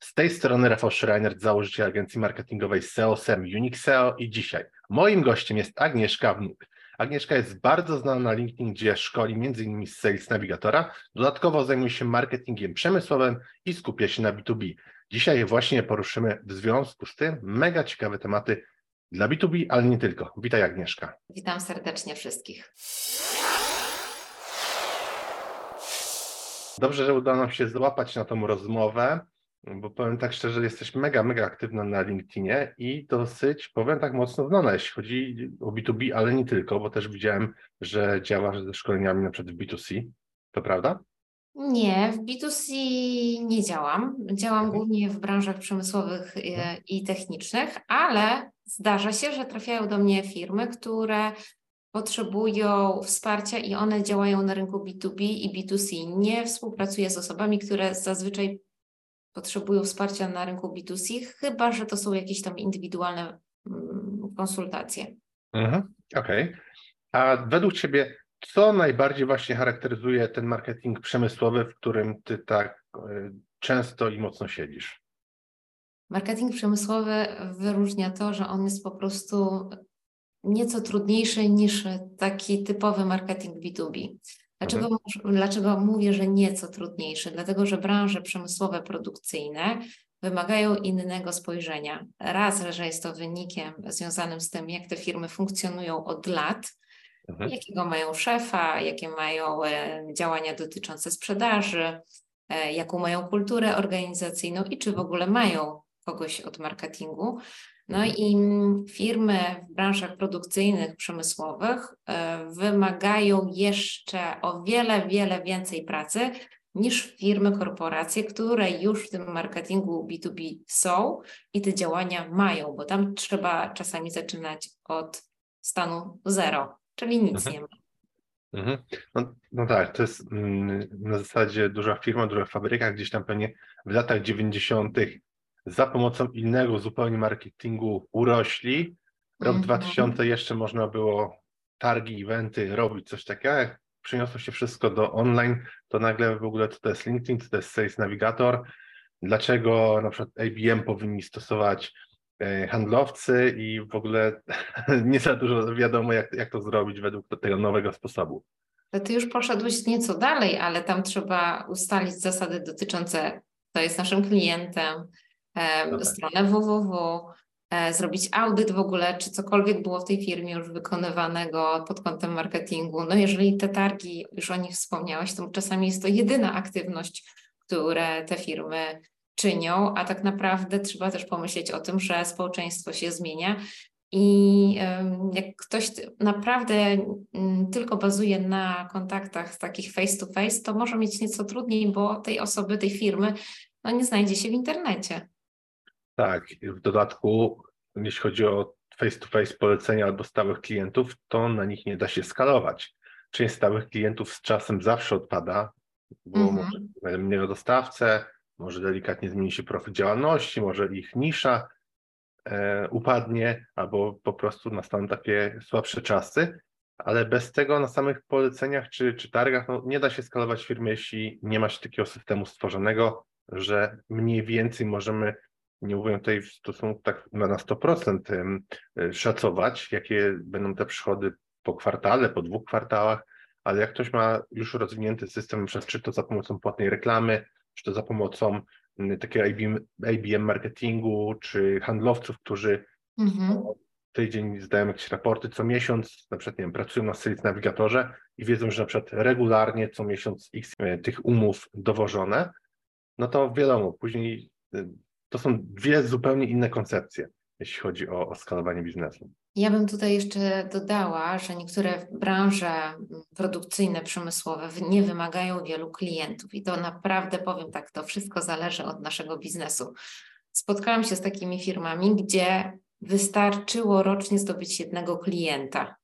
Z tej strony Rafał Schreiner, założyciel agencji marketingowej SEO, SEM Unique SEO i dzisiaj moim gościem jest Agnieszka Wnuk. Agnieszka jest bardzo znana na LinkedIn, gdzie szkoli m.in. z Sales Navigatora. Dodatkowo zajmuje się marketingiem przemysłowym i skupia się na B2B. Dzisiaj właśnie poruszymy w związku z tym mega ciekawe tematy dla B2B, ale nie tylko. Witaj Agnieszka. Witam serdecznie wszystkich. Dobrze, że udało nam się złapać na tą rozmowę, bo powiem tak szczerze, jesteś mega, mega aktywna na LinkedInie i dosyć, powiem tak mocno znana, jeśli chodzi o B2B, ale nie tylko, bo też widziałem, że działasz ze szkoleniami na przykład w B2C. To prawda? Nie, w B2C nie działam. Działam mhm. głównie w branżach przemysłowych mhm. i technicznych, ale zdarza się, że trafiają do mnie firmy, które potrzebują wsparcia i one działają na rynku B2B i B2C. Nie współpracuję z osobami, które zazwyczaj potrzebują wsparcia na rynku B2C, chyba że to są jakieś tam indywidualne mm, konsultacje. Mhm, Okej. Okay. A według Ciebie, co najbardziej właśnie charakteryzuje ten marketing przemysłowy, w którym Ty tak e, często i mocno siedzisz? Marketing przemysłowy wyróżnia to, że on jest po prostu nieco trudniejszy niż taki typowy marketing B2B. Dlaczego, mhm. dlaczego mówię, że nieco trudniejszy? Dlatego, że branże przemysłowe, produkcyjne wymagają innego spojrzenia. Raz, że jest to wynikiem związanym z tym, jak te firmy funkcjonują od lat, mhm. jakiego mają szefa, jakie mają e, działania dotyczące sprzedaży, e, jaką mają kulturę organizacyjną i czy w ogóle mają kogoś od marketingu. No i firmy w branżach produkcyjnych, przemysłowych e, wymagają jeszcze o wiele, wiele więcej pracy niż firmy, korporacje, które już w tym marketingu B2B są i te działania mają, bo tam trzeba czasami zaczynać od stanu zero, czyli nic mhm. nie ma. Mhm. No, no, tak, to jest mm, na zasadzie duża firma, duża fabryka, gdzieś tam pewnie w latach 90 za pomocą innego zupełnie marketingu urośli. Rok mm -hmm. 2000 jeszcze można było targi, eventy robić, coś takiego. Jak przeniosło się wszystko do online, to nagle w ogóle co to jest LinkedIn, co to jest Sales Navigator, dlaczego na przykład ABM powinni stosować e, handlowcy i w ogóle nie za dużo wiadomo, jak, jak to zrobić według tego nowego sposobu. Ty już poszedłeś nieco dalej, ale tam trzeba ustalić zasady dotyczące, kto jest naszym klientem, tak. stronę www, e, zrobić audyt w ogóle, czy cokolwiek było w tej firmie już wykonywanego pod kątem marketingu. No jeżeli te targi, już o nich wspomniałeś, to czasami jest to jedyna aktywność, które te firmy czynią, a tak naprawdę trzeba też pomyśleć o tym, że społeczeństwo się zmienia i jak ktoś naprawdę mm, tylko bazuje na kontaktach takich face to face, to może mieć nieco trudniej, bo tej osoby, tej firmy no nie znajdzie się w internecie. Tak, w dodatku, jeśli chodzi o face-to-face polecenia albo stałych klientów, to na nich nie da się skalować. Część stałych klientów z czasem zawsze odpada, bo -hmm. może mniej dostawcę, może delikatnie zmieni się profil działalności, może ich nisza e, upadnie, albo po prostu nastaną takie słabsze czasy, ale bez tego na samych poleceniach czy, czy targach no, nie da się skalować firmy, jeśli nie ma się takiego systemu stworzonego, że mniej więcej możemy nie mówię tutaj w stosunku tak na 100% y, szacować, jakie będą te przychody po kwartale, po dwóch kwartałach, ale jak ktoś ma już rozwinięty system, czy to za pomocą płatnej reklamy, czy to za pomocą takiego IBM, IBM marketingu, czy handlowców, którzy mhm. tydzień zdają jakieś raporty co miesiąc, na przykład nie wiem, pracują na Sales Navigatorze i wiedzą, że na przykład regularnie co miesiąc x y, tych umów dowożone, no to wiadomo, później to są dwie zupełnie inne koncepcje, jeśli chodzi o, o skalowanie biznesu. Ja bym tutaj jeszcze dodała, że niektóre branże produkcyjne, przemysłowe nie wymagają wielu klientów i to naprawdę powiem tak, to wszystko zależy od naszego biznesu. Spotkałam się z takimi firmami, gdzie wystarczyło rocznie zdobyć jednego klienta.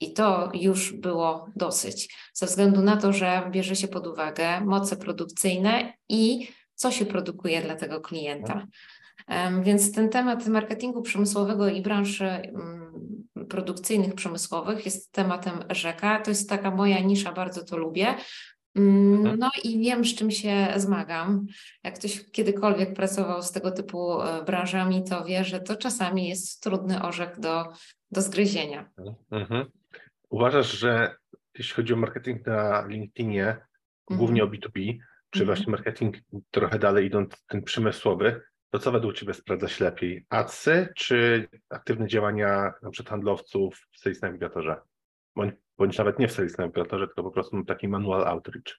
I to już było dosyć, ze względu na to, że bierze się pod uwagę moce produkcyjne i co się produkuje dla tego klienta. Więc ten temat marketingu przemysłowego i branży mm, produkcyjnych, przemysłowych jest tematem rzeka. To jest taka moja nisza, bardzo to lubię, Mm, Mhm. No i wiem, z czym się zmagam. Jak ktoś kiedykolwiek pracował z tego typu e, branżami, to wie, że to czasami jest trudny orzech do, do zgryzienia. Mhm. Uważasz, że jeśli chodzi o marketing na LinkedInie, głównie o B2B, czy Mhm. właśnie marketing trochę dalej idąc, ten przemysłowy, to co według Ciebie sprawdza się lepiej? Adsy czy aktywne działania na przykład handlowców w Sales Navigatorze? Bądź, bądź nawet nie w Sales Navigatorze, tylko po prostu taki manual outreach.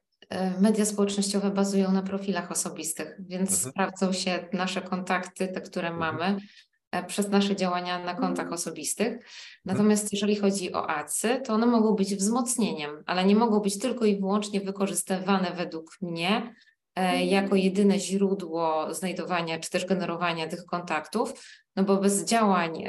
media społecznościowe bazują na profilach osobistych, więc Mhm. sprawdzą się nasze kontakty, te, które Mhm. mamy, e, przez nasze działania na kontach osobistych. Natomiast jeżeli chodzi o adsy, to one mogą być wzmocnieniem, ale nie mogą być tylko i wyłącznie wykorzystywane według mnie e, jako jedyne źródło znajdowania czy też generowania tych kontaktów, no bo bez działań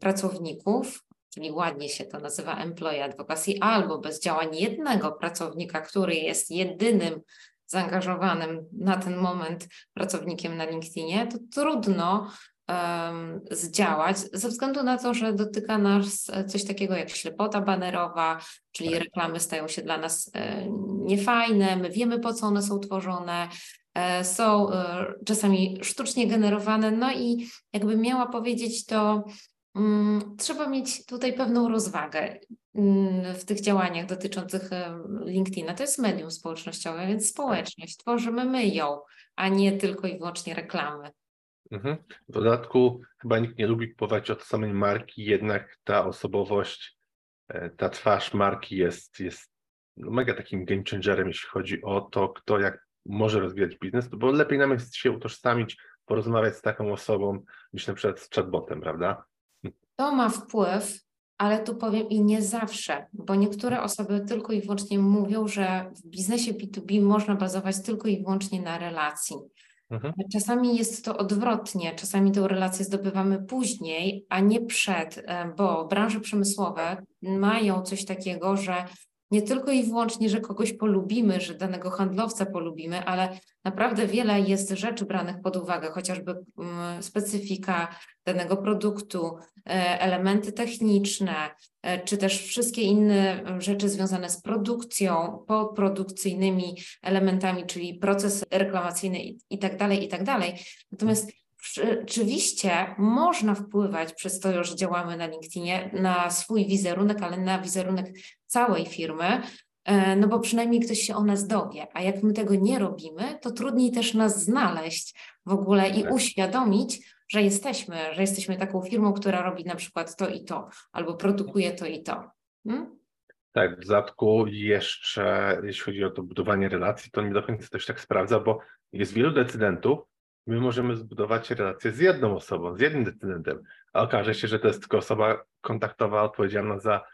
pracowników, czyli ładnie się to nazywa employee advocacy, albo bez działań jednego pracownika, który jest jedynym zaangażowanym na ten moment pracownikiem na LinkedInie, to trudno em, zdziałać ze względu na to, że dotyka nas e, coś takiego jak ślepota banerowa, czyli Tak. reklamy stają się dla nas e, niefajne, my wiemy po co one są tworzone, e, są e, czasami sztucznie generowane, no i jakbym miała powiedzieć to Trzeba mieć tutaj pewną rozwagę mm, w tych działaniach dotyczących LinkedIna. To jest medium społecznościowe, więc społeczność. Tworzymy my ją, a nie tylko i wyłącznie reklamy. Mhm. W dodatku chyba nikt nie lubi kupować od samej marki, jednak ta osobowość, e, ta twarz marki jest, jest no, mega takim game changerem, jeśli chodzi o to, kto jak może rozwijać biznes, bo lepiej nam jest się utożsamić, porozmawiać z taką osobą, niż na przykład z chatbotem, prawda? To ma wpływ, ale tu powiem i nie zawsze, bo niektóre osoby tylko i wyłącznie mówią, że w biznesie B2B można bazować tylko i wyłącznie na relacji. Mhm. Czasami jest to odwrotnie, czasami tę relację zdobywamy później, a nie przed, bo branże przemysłowe mają coś takiego, że nie tylko i wyłącznie, że kogoś polubimy, że danego handlowca polubimy, ale naprawdę wiele jest rzeczy branych pod uwagę, chociażby mm, specyfika danego produktu, e, elementy techniczne, e, czy też wszystkie inne e, rzeczy związane z produkcją, podprodukcyjnymi elementami, czyli proces reklamacyjny i, i tak tak. Natomiast Rzeczywiście można wpływać przez to, że działamy na LinkedInie, na swój wizerunek, ale na wizerunek całej firmy, e, no bo przynajmniej ktoś się o nas dowie, a jak my tego nie robimy, to trudniej też nas znaleźć w ogóle i Tak. uświadomić, że jesteśmy, że jesteśmy taką firmą, która robi na przykład to i to, albo produkuje to i to. Hmm? Tak, w dodatku jeszcze, jeśli chodzi o to budowanie relacji, to nie do końca też tak sprawdza, bo jest wielu decydentów, my możemy zbudować relację z jedną osobą, z jednym decydentem, a okaże się, że to jest tylko osoba kontaktowa odpowiedzialna za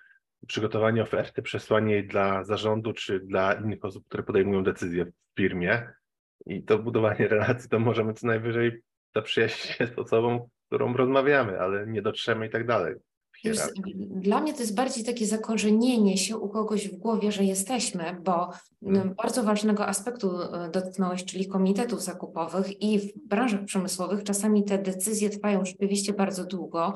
przygotowanie oferty, przesłanie jej dla zarządu czy dla innych osób, które podejmują decyzje w firmie. I to budowanie relacji to możemy co najwyżej zaprzyjaźnić się z osobą, z którą rozmawiamy, ale nie dotrzemy i tak dalej. Wiesz, hierarchii. Dla mnie to jest bardziej takie zakorzenienie się u kogoś w głowie, że jesteśmy, bo Mhm. m, bardzo ważnego aspektu e, dotknąłeś, czyli komitetów zakupowych i w branżach przemysłowych czasami te decyzje trwają rzeczywiście bardzo długo.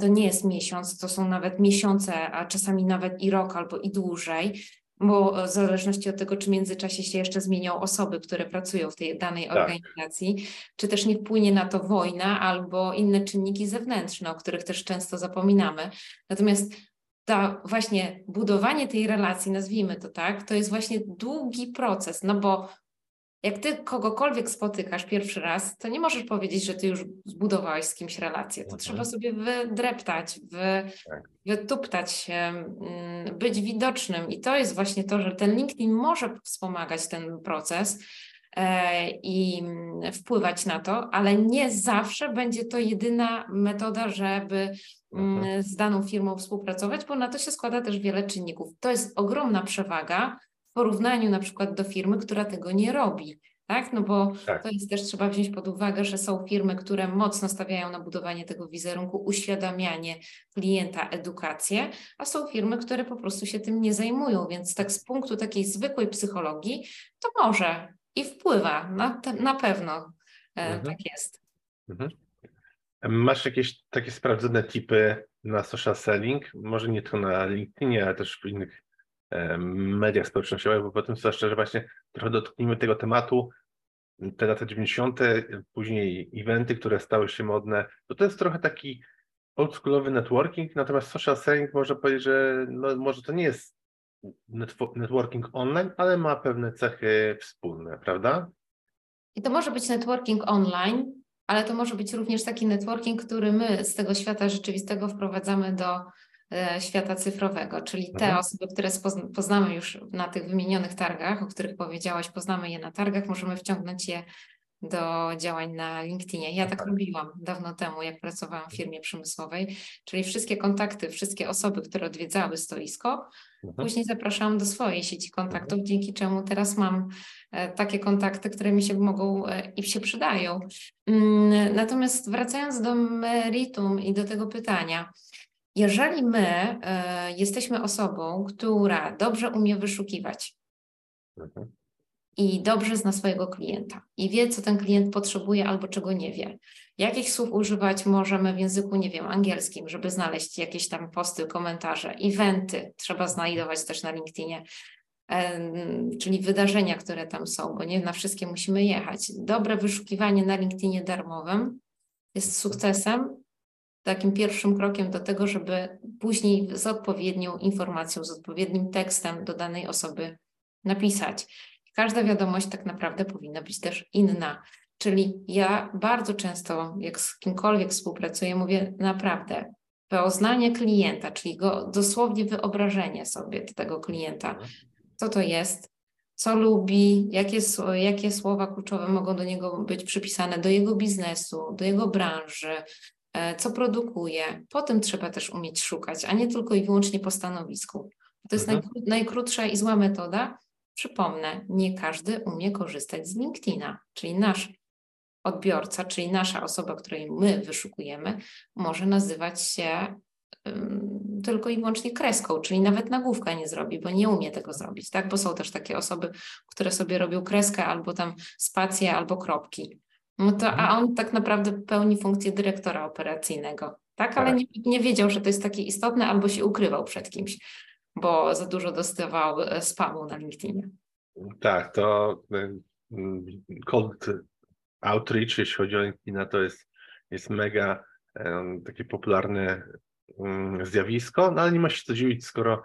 To nie jest miesiąc, to są nawet miesiące, a czasami nawet i rok albo i dłużej, bo w zależności od tego, czy w międzyczasie się jeszcze zmienią osoby, które pracują w tej danej Tak. organizacji, czy też nie wpłynie na to wojna albo inne czynniki zewnętrzne, o których też często zapominamy. Natomiast ta właśnie budowanie tej relacji, nazwijmy to tak, to jest właśnie długi proces, no bo jak ty kogokolwiek spotykasz pierwszy raz, to nie możesz powiedzieć, że ty już zbudowałeś z kimś relację. To Mhm. trzeba sobie wydreptać, wy, Tak. Wytuptać się, mm, być widocznym. I to jest właśnie to, że ten LinkedIn może wspomagać ten proces. e, i mm, wpływać na to, ale nie zawsze będzie to jedyna metoda, żeby mm, Mhm. z daną firmą współpracować, bo na to się składa też wiele czynników. To jest ogromna przewaga w porównaniu na przykład do firmy, która tego nie robi. Tak, no bo Tak. to jest też trzeba wziąć pod uwagę, że są firmy, które mocno stawiają na budowanie tego wizerunku, uświadamianie klienta, edukację, a są firmy, które po prostu się tym nie zajmują, więc tak z punktu takiej zwykłej psychologii to może i wpływa, na, te- na pewno e, Mhm. tak jest. Mhm. Masz jakieś takie sprawdzone tipy na social selling? Może nie tylko na LinkedInie, ale też w innych mediach społecznościowych, bo potem co szczerze właśnie trochę dotknijmy tego tematu. Te lata 90., później eventy, które stały się modne, to to jest trochę taki oldschoolowy networking, natomiast social selling można powiedzieć, że no, może to nie jest netwo- networking online, ale ma pewne cechy wspólne, prawda? I to może być networking online, ale to może być również taki networking, który my z tego świata rzeczywistego wprowadzamy do e, świata cyfrowego, czyli te Mhm. osoby, które poznamy już na tych wymienionych targach, o których powiedziałaś, poznamy je na targach, możemy wciągnąć je do działań na LinkedInie. Ja tak Tak. robiłam dawno temu, jak pracowałam w firmie przemysłowej, czyli wszystkie kontakty, wszystkie osoby, które odwiedzały stoisko, Mhm. Później zapraszałam do swojej sieci kontaktów, dzięki czemu teraz mam e, takie kontakty, które mi się mogą e, i się przydają. Mm, Natomiast wracając do meritum i do tego pytania, jeżeli my e, jesteśmy osobą, która dobrze umie wyszukiwać Mhm. i dobrze zna swojego klienta i wie, co ten klient potrzebuje albo czego nie wie. Jakich słów używać możemy w języku, nie wiem, angielskim, żeby znaleźć jakieś tam posty, komentarze, eventy trzeba znajdować też na LinkedInie, em, czyli wydarzenia, które tam są, bo nie na wszystkie musimy jechać. Dobre wyszukiwanie na LinkedInie darmowym jest sukcesem, takim pierwszym krokiem do tego, żeby później z odpowiednią informacją, z odpowiednim tekstem do danej osoby napisać. Każda wiadomość tak naprawdę powinna być też inna. Czyli ja bardzo często, jak z kimkolwiek współpracuję, mówię naprawdę, poznanie klienta, czyli go dosłownie wyobrażenie sobie tego klienta, co to jest, co lubi, jakie, jakie słowa kluczowe mogą do niego być przypisane, do jego biznesu, do jego branży, co produkuje. Potem trzeba też umieć szukać, a nie tylko i wyłącznie po stanowisku. To jest Mhm. najkró- najkrótsza i zła metoda. Przypomnę, nie każdy umie korzystać z LinkedIna, czyli nasz odbiorca, czyli nasza osoba, której my wyszukujemy, może nazywać się ym, tylko i wyłącznie kreską, czyli nawet nagłówka nie zrobi, bo nie umie tego zrobić, tak? Bo są też takie osoby, które sobie robią kreskę albo tam spację, albo kropki. No to, a on tak naprawdę pełni funkcję dyrektora operacyjnego, tak? Ale Tak. nie, nie wiedział, że to jest takie istotne, albo się ukrywał przed kimś, bo za dużo dostawał e, spamu na LinkedInie. Tak, to mm, cold outreach, jeśli chodzi o LinkedIna, to jest, jest mega em, takie popularne mm, zjawisko, no ale nie ma się co dziwić, skoro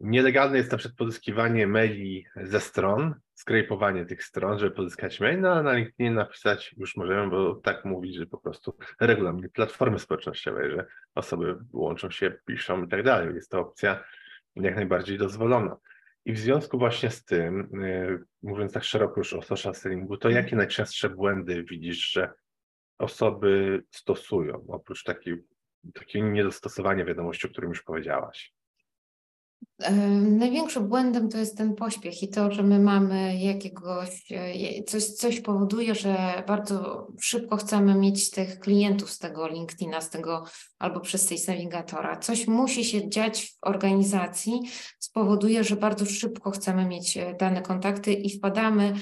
nielegalne jest na przykład pozyskiwanie maili ze stron, skrejpowanie tych stron, żeby pozyskać mail, no ale na LinkedInie napisać już możemy, bo tak mówić, że po prostu regulamin platformy społecznościowej, że osoby łączą się, piszą i tak dalej. Jest to opcja jak najbardziej dozwolona. I w związku właśnie z tym, y, mówiąc tak szeroko już o social sellingu, to jakie najczęstsze błędy widzisz, że osoby stosują, oprócz takiej, takiego niedostosowania wiadomości, o którym już powiedziałaś? Największym błędem to jest ten pośpiech i to, że my mamy jakiegoś, e, coś, coś powoduje, że bardzo szybko chcemy mieć tych klientów z tego LinkedIna, z tego albo przez Sales Navigatora. Coś musi się dziać w organizacji, spowoduje, że bardzo szybko chcemy mieć e, dane kontakty i wpadamy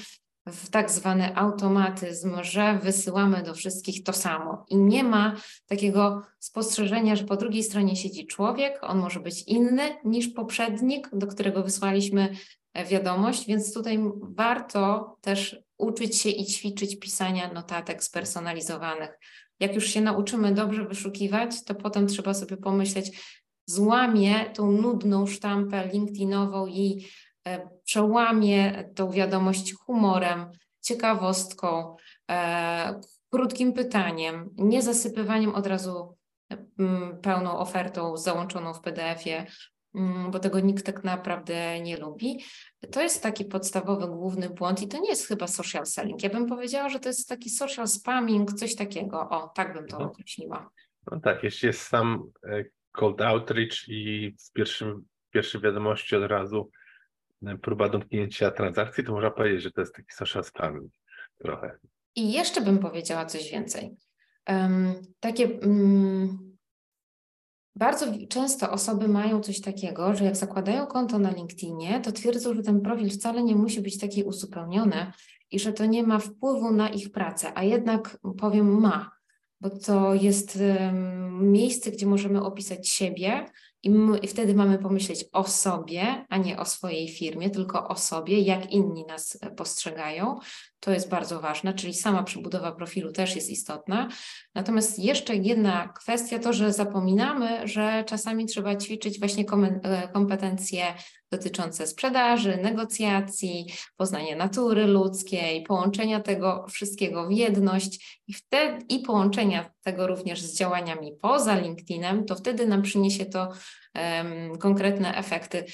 w tak zwany automatyzm, że wysyłamy do wszystkich to samo i nie ma takiego spostrzeżenia, że po drugiej stronie siedzi człowiek, on może być inny niż poprzednik, do którego wysłaliśmy e, wiadomość, więc tutaj warto też uczyć się i ćwiczyć pisania notatek spersonalizowanych. Jak już się nauczymy dobrze wyszukiwać, to potem trzeba sobie pomyśleć, złamię tą nudną sztampę LinkedInową i e, przełamię tą wiadomość humorem, ciekawostką, e, krótkim pytaniem, nie zasypywaniem od razu mm, pełną ofertą załączoną w PDF-ie, mm, bo tego nikt tak naprawdę nie lubi. To jest taki podstawowy, główny błąd i to nie jest chyba social selling. Ja bym powiedziała, że to jest taki social spamming, coś takiego. O, tak bym to Mhm. określiła. No tak, jeśli jest sam e, cold outreach i w pierwszym, pierwszej wiadomości od razu e, próba domknięcia transakcji, to można powiedzieć, że to jest taki social spamming trochę. I jeszcze bym powiedziała coś więcej. Em, takie mm, bardzo często osoby mają coś takiego, że jak zakładają konto na LinkedInie, to twierdzą, że ten profil wcale nie musi być taki uzupełniony i że to nie ma wpływu na ich pracę, a jednak powiem ma, bo to jest em, miejsce, gdzie możemy opisać siebie i, my, i wtedy mamy pomyśleć o sobie, a nie o swojej firmie, tylko o sobie, jak inni nas e, postrzegają. To jest bardzo ważne, czyli sama przebudowa profilu też jest istotna. Natomiast jeszcze jedna kwestia to, że zapominamy, że czasami trzeba ćwiczyć właśnie e, kompetencje dotyczące sprzedaży, negocjacji, poznania natury ludzkiej, połączenia tego wszystkiego w jedność i wtedy i połączenia tego również z działaniami poza LinkedInem, to wtedy nam przyniesie to em, konkretne efekty.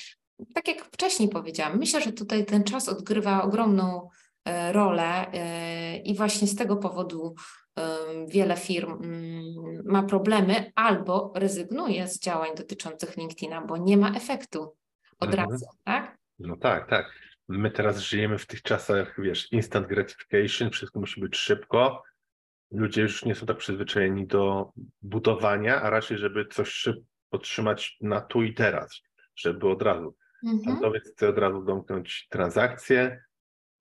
Tak jak wcześniej powiedziałam, myślę, że tutaj ten czas odgrywa ogromną e, rolę e, i właśnie z tego powodu wiele firm mm, ma problemy albo rezygnuje z działań dotyczących LinkedIna, bo nie ma efektu od Mhm. razu, tak? No tak, tak. My teraz żyjemy w tych czasach, wiesz, instant gratification, wszystko musi być szybko. Ludzie już nie są tak przyzwyczajeni do budowania, a raczej, żeby coś szybko otrzymać na tu i teraz, żeby od razu. Mhm. Handlowiec chce od razu domknąć transakcję,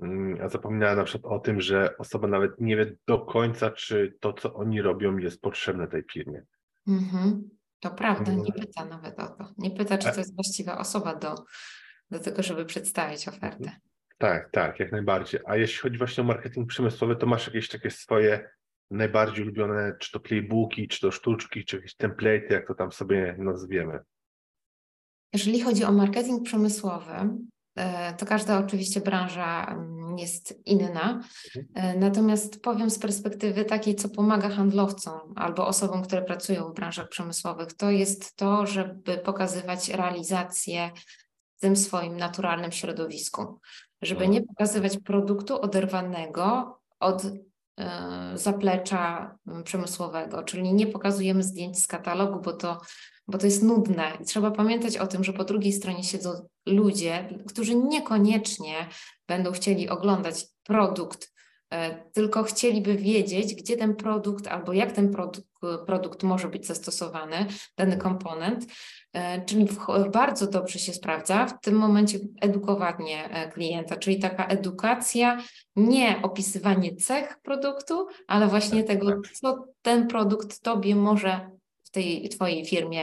mm, a zapomina na przykład o tym, że osoba nawet nie wie do końca, czy to, co oni robią, jest potrzebne tej firmie. Mhm. To prawda, nie Mhm. pyta nawet o to. Nie pyta, czy A- to jest właściwa osoba do, do tego, żeby przedstawić ofertę. Tak, tak, jak najbardziej. A jeśli chodzi właśnie o marketing przemysłowy, to masz jakieś takie swoje najbardziej ulubione, czy to playbooki, czy to sztuczki, czy jakieś template'y, jak to tam sobie nazwiemy. Jeżeli chodzi o marketing przemysłowy, e, to każda oczywiście branża mm, jest inna. E, Natomiast powiem z perspektywy takiej, co pomaga handlowcom albo osobom, które pracują w branżach przemysłowych, to jest to, żeby pokazywać realizację w tym swoim naturalnym środowisku. Żeby Mhm. nie pokazywać produktu oderwanego od e, zaplecza przemysłowego, czyli nie pokazujemy zdjęć z katalogu, bo to, bo to jest nudne. I trzeba pamiętać o tym, że po drugiej stronie siedzą ludzie, którzy niekoniecznie będą chcieli oglądać produkt, e, tylko chcieliby wiedzieć, gdzie ten produkt albo jak ten produkt, produkt może być zastosowany, dany komponent. E, Czyli bardzo dobrze się sprawdza w tym momencie edukowanie e, klienta, czyli taka edukacja, nie opisywanie cech produktu, ale właśnie Tak, tego, tak. co ten produkt Tobie może w tej Twojej firmie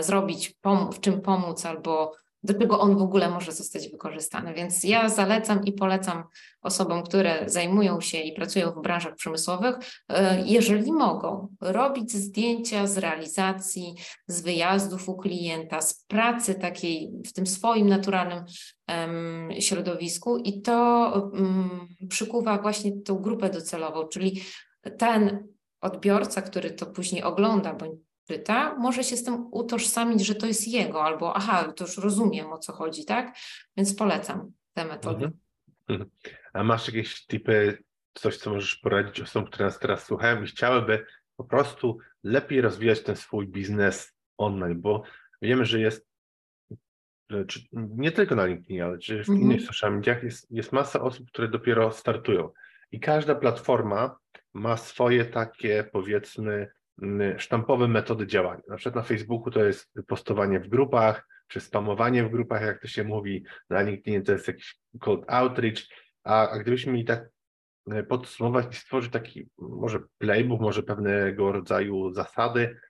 zrobić, w czym pomóc albo do czego on w ogóle może zostać wykorzystany. Więc ja zalecam i polecam osobom, które zajmują się i pracują w branżach przemysłowych, e, jeżeli mogą, robić zdjęcia z realizacji, z wyjazdów u klienta, z pracy takiej w tym swoim naturalnym środowisku i to mm, przykuwa właśnie tą grupę docelową, czyli ten odbiorca, który to później ogląda bądź czyta, może się z tym utożsamić, że to jest jego, albo aha, to już rozumiem o co chodzi, tak? Więc polecam te metody. Mhm. Mhm. A masz jakieś typy, coś, co możesz poradzić osobom, które nas teraz słuchają i chciałyby po prostu lepiej rozwijać ten swój biznes online, bo wiemy, że jest czy, nie tylko na LinkedInie, ale czy w Mhm. innych social mediach jest, jest masa osób, które dopiero startują. I każda platforma ma swoje takie, powiedzmy, sztampowe metody działania. Na przykład na Facebooku to jest postowanie w grupach, czy spamowanie w grupach, jak to się mówi. Na LinkedInie to jest jakiś cold outreach. A, a gdybyśmy mieli tak e, podsumować i stworzyć taki może playbook, może pewnego rodzaju zasady,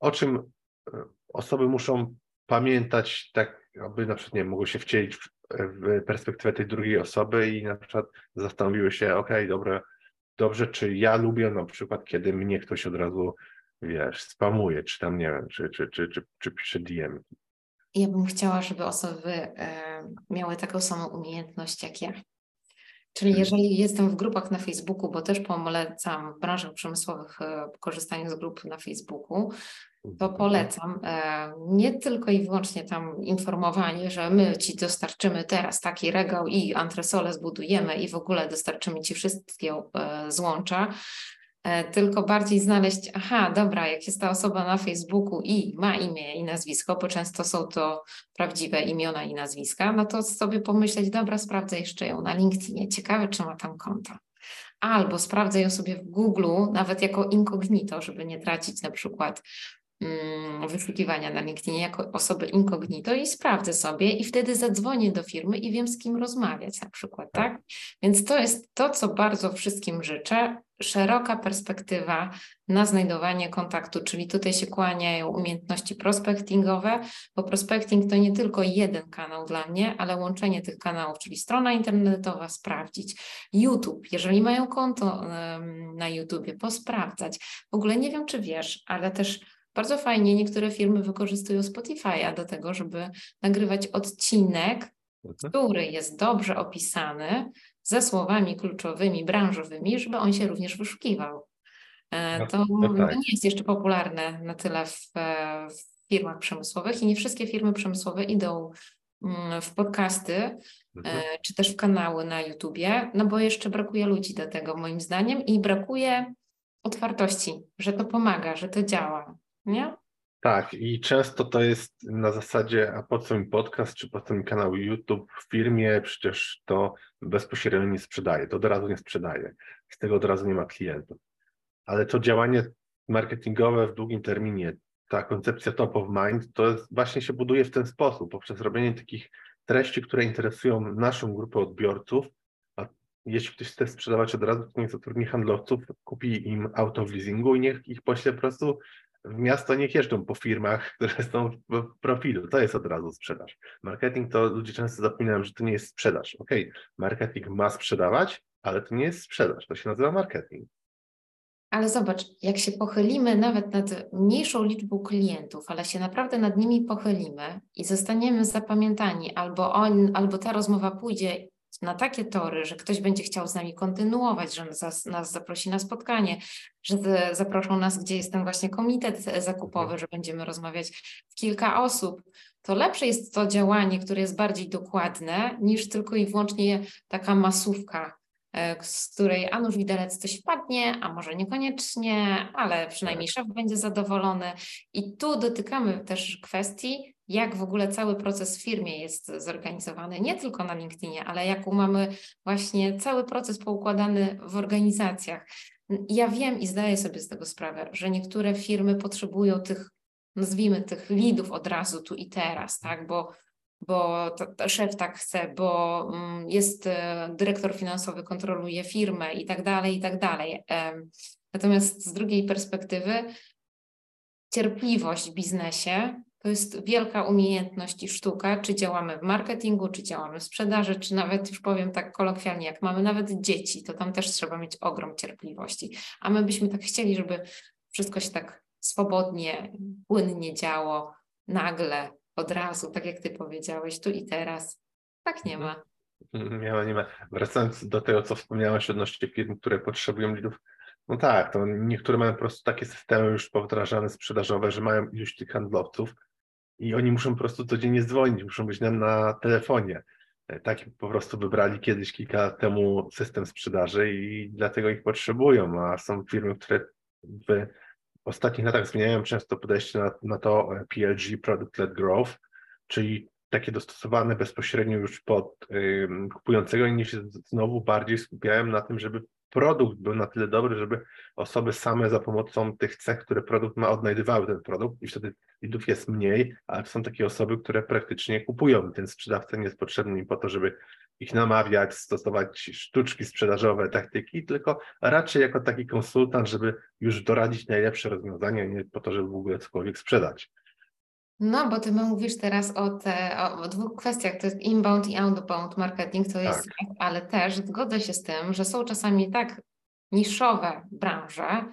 o czym e, osoby muszą pamiętać, tak aby na przykład nie mogły się wcielić w, w perspektywę tej drugiej osoby i na przykład zastanowiły się, ok, dobra, dobrze, czy ja lubię na przykład, kiedy mnie ktoś od razu, wiesz, spamuje, czy tam, nie wiem, czy, czy, czy, czy, czy pisze DM. Ja bym chciała, żeby osoby e, miały taką samą umiejętność jak ja. Czyli jeżeli jestem w grupach na Facebooku, bo też polecam w branżach przemysłowych e, korzystanie z grup na Facebooku, to Mhm. polecam. E, Nie tylko i wyłącznie tam informowanie, że my ci dostarczymy teraz taki regał i antresole zbudujemy i w ogóle dostarczymy ci wszystkie e, złącza, e, tylko bardziej znaleźć, aha, dobra, jak jest ta osoba na Facebooku i ma imię i nazwisko, bo często są to prawdziwe imiona i nazwiska, no to sobie pomyśleć, dobra, sprawdzę jeszcze ją na LinkedInie, ciekawe, czy ma tam konto. Albo sprawdzę ją sobie w Google, nawet jako incognito, żeby nie tracić na przykład wyszukiwania na LinkedInie jako osoby incognito i sprawdzę sobie i wtedy zadzwonię do firmy i wiem z kim rozmawiać na przykład, tak? Więc to jest to, co bardzo wszystkim życzę. Szeroka perspektywa na znajdowanie kontaktu, czyli tutaj się kłaniają umiejętności prospectingowe, bo prospecting to nie tylko jeden kanał dla mnie, ale łączenie tych kanałów, czyli strona internetowa, sprawdzić. YouTube, jeżeli mają konto na YouTubie, posprawdzać. W ogóle nie wiem, czy wiesz, ale też bardzo fajnie niektóre firmy wykorzystują Spotify'a do tego, żeby nagrywać odcinek, Mhm. który jest dobrze opisany, ze słowami kluczowymi, branżowymi, żeby on się również wyszukiwał. E, No, To no tak. nie jest jeszcze popularne na tyle w, e, w firmach przemysłowych i nie wszystkie firmy przemysłowe idą mm, w podcasty Mhm. e, czy też w kanały na YouTubie, no bo jeszcze brakuje ludzi do tego moim zdaniem i brakuje otwartości, że to pomaga, że to działa, nie? Tak, i często to jest na zasadzie, a po co mi podcast, czy po co mi kanał YouTube w firmie, przecież to bezpośrednio nie sprzedaje, to od razu nie sprzedaje, z tego od razu nie ma klientów. Ale to działanie marketingowe w długim terminie, ta koncepcja top of mind, to jest, właśnie się buduje w ten sposób, poprzez robienie takich treści, które interesują naszą grupę odbiorców, a jeśli ktoś chce sprzedawać od razu, to niech zatrudni handlowców, kupi im auto w leasingu i niech ich pośle po prostu w miasto niech jeżdżą po firmach, które są w profilu. To jest od razu sprzedaż. Marketing to ludzie często zapominają, że to nie jest sprzedaż. Okej, marketing ma sprzedawać, ale to nie jest sprzedaż. To się nazywa marketing. Ale zobacz, jak się pochylimy nawet nad mniejszą liczbą klientów, ale się naprawdę nad nimi pochylimy i zostaniemy zapamiętani, albo on, albo ta rozmowa pójdzie na takie tory, że ktoś będzie chciał z nami kontynuować, że nas, nas zaprosi na spotkanie, że zaproszą nas, gdzie jest ten właśnie komitet zakupowy, że będziemy rozmawiać w kilka osób, to lepsze jest to działanie, które jest bardziej dokładne, niż tylko i wyłącznie taka masówka, e, z której a nuż widelec coś wpadnie, a może niekoniecznie, ale przynajmniej szef będzie zadowolony. I tu dotykamy też kwestii, jak w ogóle cały proces w firmie jest zorganizowany, nie tylko na LinkedInie, ale jaką mamy właśnie cały proces poukładany w organizacjach. Ja wiem i zdaję sobie z tego sprawę, że niektóre firmy potrzebują tych, nazwijmy tych lidów od razu tu i teraz, tak, bo bo to, to szef tak chce, bo mm, jest e, dyrektor finansowy, kontroluje firmę i tak dalej, i tak dalej. Natomiast z drugiej perspektywy, cierpliwość w biznesie to jest wielka umiejętność i sztuka, czy działamy w marketingu, czy działamy w sprzedaży, czy nawet już powiem tak kolokwialnie, jak mamy nawet dzieci, to tam też trzeba mieć ogrom cierpliwości. A my byśmy tak chcieli, żeby wszystko się tak swobodnie, płynnie działo, nagle, od razu, tak jak ty powiedziałeś, tu i teraz. Tak nie ma. Nie ma, nie ma. Wracając do tego, co wspomniałeś odnośnie firm, które potrzebują lidów, no tak, to niektóre mają po prostu takie systemy już powdrażane, sprzedażowe, że mają iluś tych handlowców i oni muszą po prostu codziennie dzwonić, muszą być na, na telefonie. E, Taki po prostu wybrali kiedyś kilka lat temu system sprzedaży i dlatego ich potrzebują, a są firmy, które w ostatnich latach zmieniają często podejście na, na to e, PLG, Product Led Growth, czyli takie dostosowane bezpośrednio już pod ym, kupującego i się znowu bardziej skupiają na tym, żeby produkt był na tyle dobry, żeby osoby same za pomocą tych cech, które produkt ma, odnajdywały ten produkt i wtedy lidów jest mniej, ale są takie osoby, które praktycznie kupują. Ten sprzedawca nie jest potrzebny im po to, żeby ich namawiać, stosować sztuczki sprzedażowe, taktyki, tylko raczej jako taki konsultant, żeby już doradzić najlepsze rozwiązania, nie po to, żeby w ogóle cokolwiek sprzedać. No, bo ty mówisz teraz o, te, o, o dwóch kwestiach, to jest inbound i outbound marketing, to jest, Tak. ale też zgodzę się z tym, że są czasami tak niszowe branże,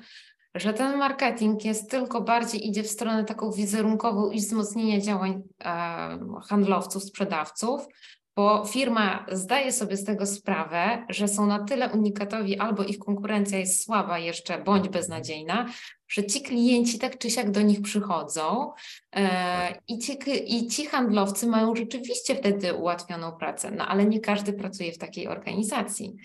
że ten marketing jest tylko bardziej idzie w stronę taką wizerunkową i wzmocnienia działań e, handlowców, sprzedawców, bo firma zdaje sobie z tego sprawę, że są na tyle unikatowi, albo ich konkurencja jest słaba jeszcze, bądź beznadziejna, że ci klienci tak czy siak do nich przychodzą e, i, ci, i ci handlowcy mają rzeczywiście wtedy ułatwioną pracę, no ale nie każdy pracuje w takiej organizacji.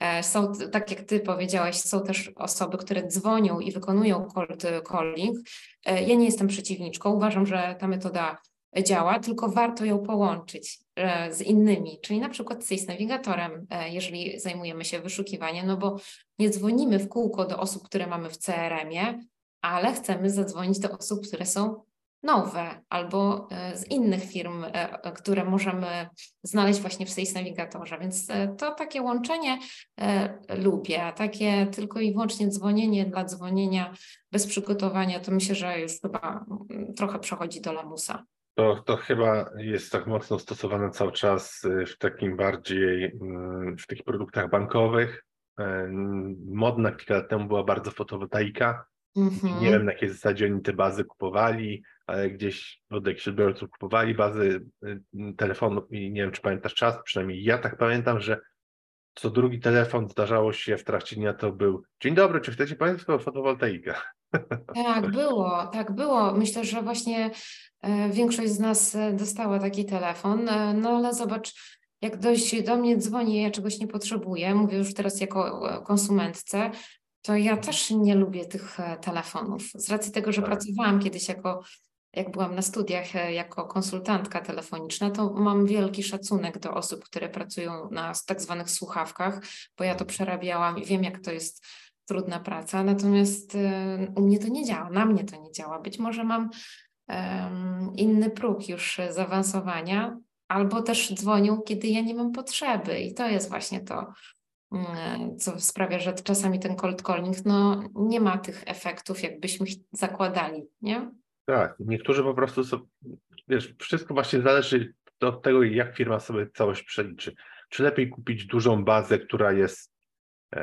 E, są, tak jak Ty powiedziałeś, są też osoby, które dzwonią i wykonują cold calling. E, ja nie jestem przeciwniczką, uważam, że ta metoda działa, tylko warto ją połączyć z innymi, czyli na przykład z Sales Navigatorem, jeżeli zajmujemy się wyszukiwaniem, no bo nie dzwonimy w kółko do osób, które mamy w CRM-ie, ale chcemy zadzwonić do osób, które są nowe albo e, z innych firm, e, które możemy znaleźć właśnie w Sales Navigatorze. Więc e, to takie łączenie lubię, a takie tylko i wyłącznie dzwonienie dla dzwonienia bez przygotowania, to myślę, że już chyba mm, trochę przechodzi do lamusa. To, to chyba jest tak mocno stosowane cały czas w takim bardziej, mm, w takich produktach bankowych. Modna kilka lat temu była bardzo fotowoltaika. Mm -hmm. Nie wiem, na jakiej zasadzie oni te bazy kupowali ale gdzieś od jakichś odbiorców kupowali bazy y, telefonów i nie wiem, czy pamiętasz czas, przynajmniej ja tak pamiętam, że co drugi telefon zdarzało się w trakcie dnia to był dzień dobry, czy chcecie Państwo fotowoltaikę? Tak, było, tak było. Myślę, że właśnie e, większość z nas e, dostała taki telefon, e, no ale zobacz, jak dość do mnie dzwoni, ja czegoś nie potrzebuję, mówię już teraz jako konsumentce, to ja też nie lubię tych telefonów. Z racji tego, że tak. pracowałam kiedyś jako jak byłam na studiach jako konsultantka telefoniczna, to mam wielki szacunek do osób, które pracują na tak zwanych słuchawkach, bo ja to przerabiałam i wiem, jak to jest trudna praca. Natomiast e, u mnie to nie działa, na mnie to nie działa. Być może mam inny próg już zaawansowania, albo też dzwonią, kiedy ja nie mam potrzeby, i to jest właśnie to. Mm, co sprawia, że czasami ten cold calling no, nie ma tych efektów, jakbyśmy zakładali, nie? Tak, niektórzy po prostu są, wiesz, wszystko właśnie zależy od tego, jak firma sobie całość przeliczy. Czy lepiej kupić dużą bazę, która jest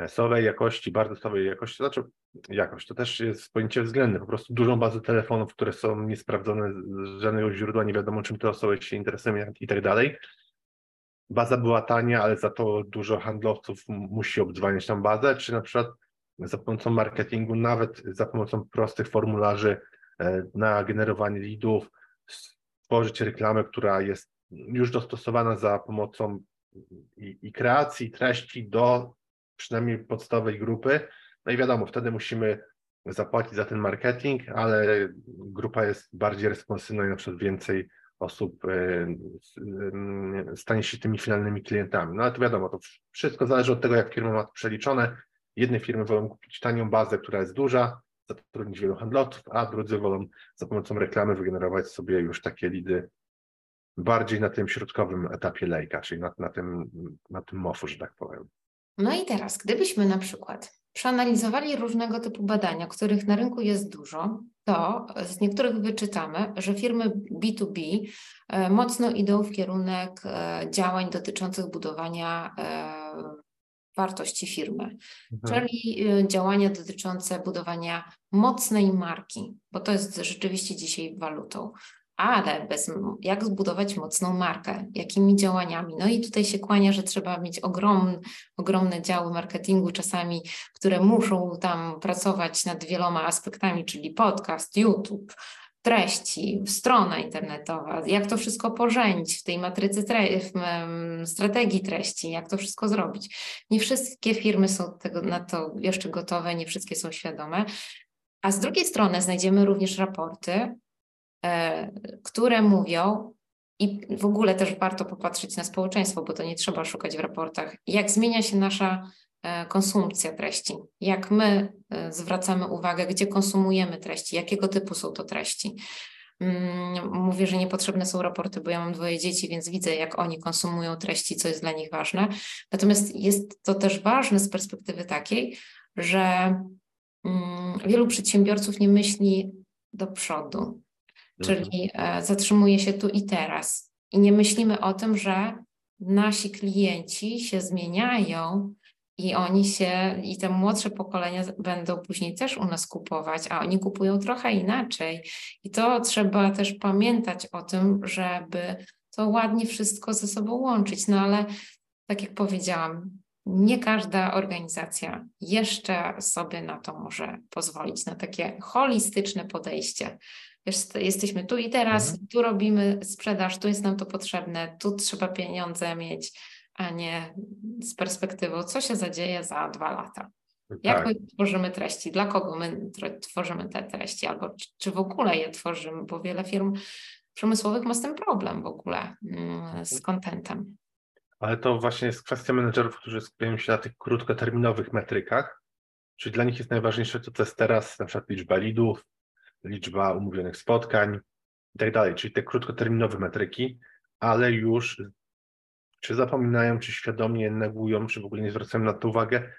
słabej jakości, bardzo słabej jakości, znaczy jakość, to też jest pojęcie względne, po prostu dużą bazę telefonów, które są niesprawdzone z żadnego źródła, nie wiadomo czym te osoby się interesują i tak dalej. Baza była tania, ale za to dużo handlowców musi obdzwaniać tą bazę, czy na przykład za pomocą marketingu, nawet za pomocą prostych formularzy E, na generowanie leadów, stworzyć reklamę, która jest już dostosowana za pomocą i, i kreacji treści do przynajmniej podstawowej grupy. No i wiadomo, wtedy musimy zapłacić za ten marketing, ale grupa jest bardziej responsywna i na przykład więcej osób e, stanie się tymi finalnymi klientami. No ale to wiadomo, to wszystko zależy od tego, jak firma ma to przeliczone. Jedne firmy wolą kupić tanią bazę, która jest duża, zatrudnić wielu handlowców, a drudzy wolą za pomocą reklamy wygenerować sobie już takie lidy bardziej na tym środkowym etapie lejka, czyli na, na, tym, na tym mofu, że tak powiem. No i teraz, gdybyśmy na przykład przeanalizowali różnego typu badania, których na rynku jest dużo, to z niektórych wyczytamy, że firmy B2B e, mocno idą w kierunek e, działań dotyczących budowania e, wartości firmy, mhm. czyli działania dotyczące budowania mocnej marki, bo to jest rzeczywiście dzisiaj walutą. Ale bez, jak zbudować mocną markę? Jakimi działaniami? No i tutaj się kłania, że trzeba mieć ogromne, ogromne działy marketingu, czasami, które muszą tam pracować nad wieloma aspektami, czyli podcast, YouTube, treści, strona internetowa, jak to wszystko pożenić w tej matrycy tre w strategii treści, jak to wszystko zrobić. Nie wszystkie firmy są tego, na to jeszcze gotowe, nie wszystkie są świadome. A z drugiej strony znajdziemy również raporty, które mówią, i w ogóle też warto popatrzeć na społeczeństwo, bo to nie trzeba szukać w raportach, jak zmienia się nasza E, konsumpcja treści. Jak my e, zwracamy uwagę, gdzie konsumujemy treści, jakiego typu są to treści. Mm, mówię, że niepotrzebne są raporty, bo ja mam dwoje dzieci, więc widzę, jak oni konsumują treści, co jest dla nich ważne. Natomiast jest to też ważne z perspektywy takiej, że mm, wielu przedsiębiorców nie myśli do przodu. Czyli e, zatrzymuje się tu i teraz. I nie myślimy o tym, że nasi klienci się zmieniają i oni się, i te młodsze pokolenia będą później też u nas kupować, a oni kupują trochę inaczej. I to trzeba też pamiętać o tym, żeby to ładnie wszystko ze sobą łączyć. No ale tak jak powiedziałam, nie każda organizacja jeszcze sobie na to może pozwolić, na takie holistyczne podejście. Wiesz, jesteśmy tu i teraz, mhm. tu robimy sprzedaż, tu jest nam to potrzebne, tu trzeba pieniądze mieć, a nie z perspektywą, co się zadzieje za dwa lata. Jak tak. my tworzymy treści, dla kogo my tworzymy te treści, albo czy w ogóle je tworzymy, bo wiele firm przemysłowych ma z tym problem w ogóle, mm, z kontentem. Ale to właśnie jest kwestia menedżerów, którzy skupiają się na tych krótkoterminowych metrykach, czyli dla nich jest najważniejsze to, co jest teraz, na przykład liczba lidów, liczba umówionych spotkań i tak dalej, czyli te krótkoterminowe metryki, ale już czy zapominają, czy świadomie negują, czy w ogóle nie zwracają na to uwagę.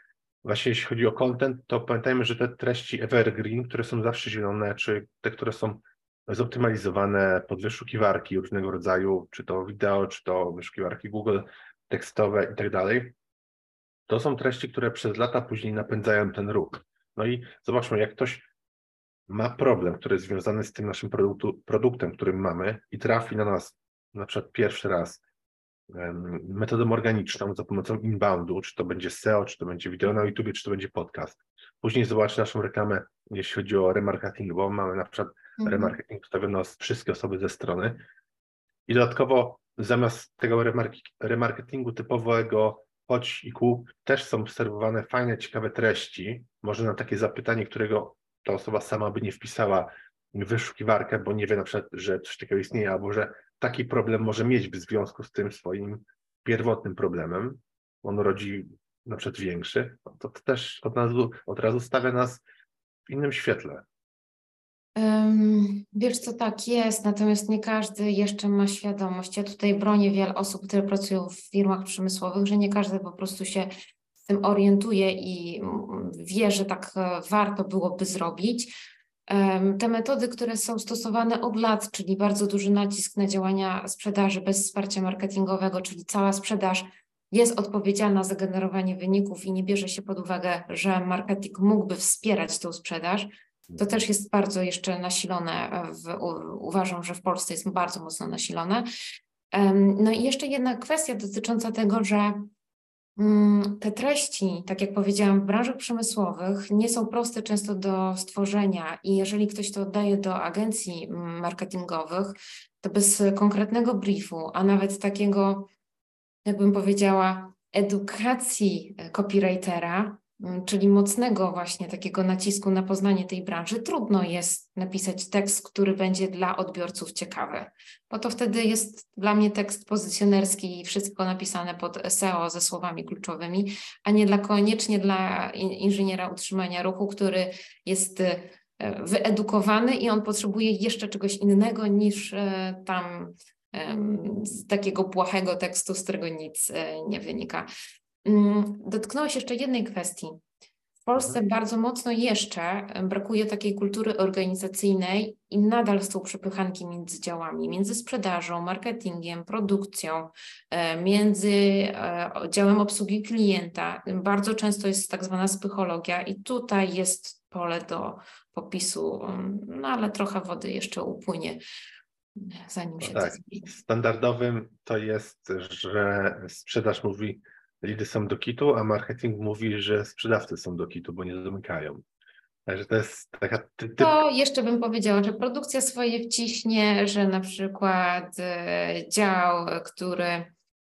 Właśnie jeśli chodzi o content, to pamiętajmy, że te treści evergreen, które są zawsze zielone, czy te, które są zoptymalizowane pod wyszukiwarki różnego rodzaju, czy to wideo, czy to wyszukiwarki Google, tekstowe i tak dalej, to są treści, które przez lata później napędzają ten ruch. No i zobaczmy, jak ktoś ma problem, który jest związany z tym naszym produktu, produktem, którym mamy i trafi na nas na przykład pierwszy raz metodą organiczną za pomocą inboundu, czy to będzie SEO, czy to będzie wideo na YouTube, czy to będzie podcast. Później zobaczy naszą reklamę, jeśli chodzi o remarketing, bo mamy na przykład mhm. remarketing ustawiony na wszystkie osoby ze strony. I dodatkowo zamiast tego remarketingu typowego chodź i kup, też są serwowane fajne, ciekawe treści. Może na takie zapytanie, którego ta osoba sama by nie wpisała w wyszukiwarkę, bo nie wie na przykład, że coś takiego istnieje, albo że taki problem może mieć w związku z tym swoim pierwotnym problemem. On rodzi na przykład większy, to, to też od razu, od razu stawia nas w innym świetle. Wiesz co, tak jest, natomiast nie każdy jeszcze ma świadomość. Ja tutaj bronię wiele osób, które pracują w firmach przemysłowych, że nie każdy po prostu się z tym orientuje i mm, wie, że tak e, warto byłoby zrobić. Te metody, które są stosowane od lat, czyli bardzo duży nacisk na działania sprzedaży bez wsparcia marketingowego, czyli cała sprzedaż jest odpowiedzialna za generowanie wyników i nie bierze się pod uwagę, że marketing mógłby wspierać tą sprzedaż, to też jest bardzo jeszcze nasilone. W, uważam, że w Polsce jest bardzo mocno nasilone. No i jeszcze jedna kwestia dotycząca tego, że mm, te treści, tak jak powiedziałam, w branżach przemysłowych nie są proste często do stworzenia i jeżeli ktoś to oddaje do agencji marketingowych, to bez konkretnego briefu, a nawet takiego, jakbym powiedziała, edukacji copywritera, Mm, czyli mocnego właśnie takiego nacisku na poznanie tej branży, trudno jest napisać tekst, który będzie dla odbiorców ciekawy, bo to wtedy jest dla mnie tekst pozycjonerski i wszystko napisane pod SEO ze słowami kluczowymi, a nie dla koniecznie dla inżyniera utrzymania ruchu, który jest e, wyedukowany i on potrzebuje jeszcze czegoś innego niż e, tam z takiego błahego tekstu, z którego nic e, nie wynika. Mm, dotknąłeś jeszcze jednej kwestii. W Polsce mhm. bardzo mocno jeszcze brakuje takiej kultury organizacyjnej i nadal są przepychanki między działami, między sprzedażą, marketingiem, produkcją, e, między e, działem obsługi klienta. Bardzo często jest tak zwana psychologia i tutaj jest pole do popisu, no ale trochę wody jeszcze upłynie zanim się no tak. Standardowym to jest, że sprzedaż mówi lidy są do kitu, a marketing mówi, że sprzedawcy są do kitu, bo nie domykają. Także to jest taka. Ty, ty... To jeszcze bym powiedziała, że produkcja swoje wciśnie, że na przykład e, dział, który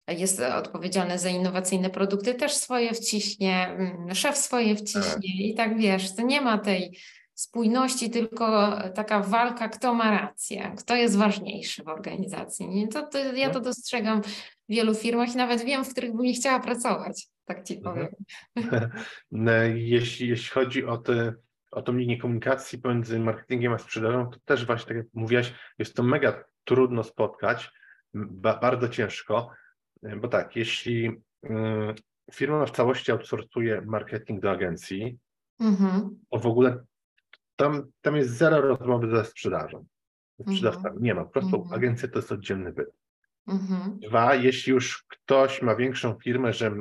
jest odpowiedzialny za innowacyjne produkty, też swoje wciśnie, mm, szef swoje wciśnie tak. i tak wiesz, to nie ma tej spójności, tylko taka walka, kto ma rację, kto jest ważniejszy w organizacji. Nie? To, to ja to dostrzegam w wielu firmach i nawet wiem, w których bym nie chciała pracować, tak ci mhm. powiem. No, jeśli, jeśli chodzi o, te, o tą linię komunikacji pomiędzy marketingiem a sprzedażą, to też właśnie, tak jak mówiłaś, jest to mega trudno spotkać, ba, bardzo ciężko, bo tak, jeśli y, firma w całości outsourcuje marketing do agencji, mhm. to w ogóle tam, tam jest zero rozmowy ze sprzedażą. Sprzedawcami mm -hmm. nie ma. Po prostu mm -hmm. agencja to jest oddzielny byt. Mm -hmm. Dwa, jeśli już ktoś ma większą firmę, że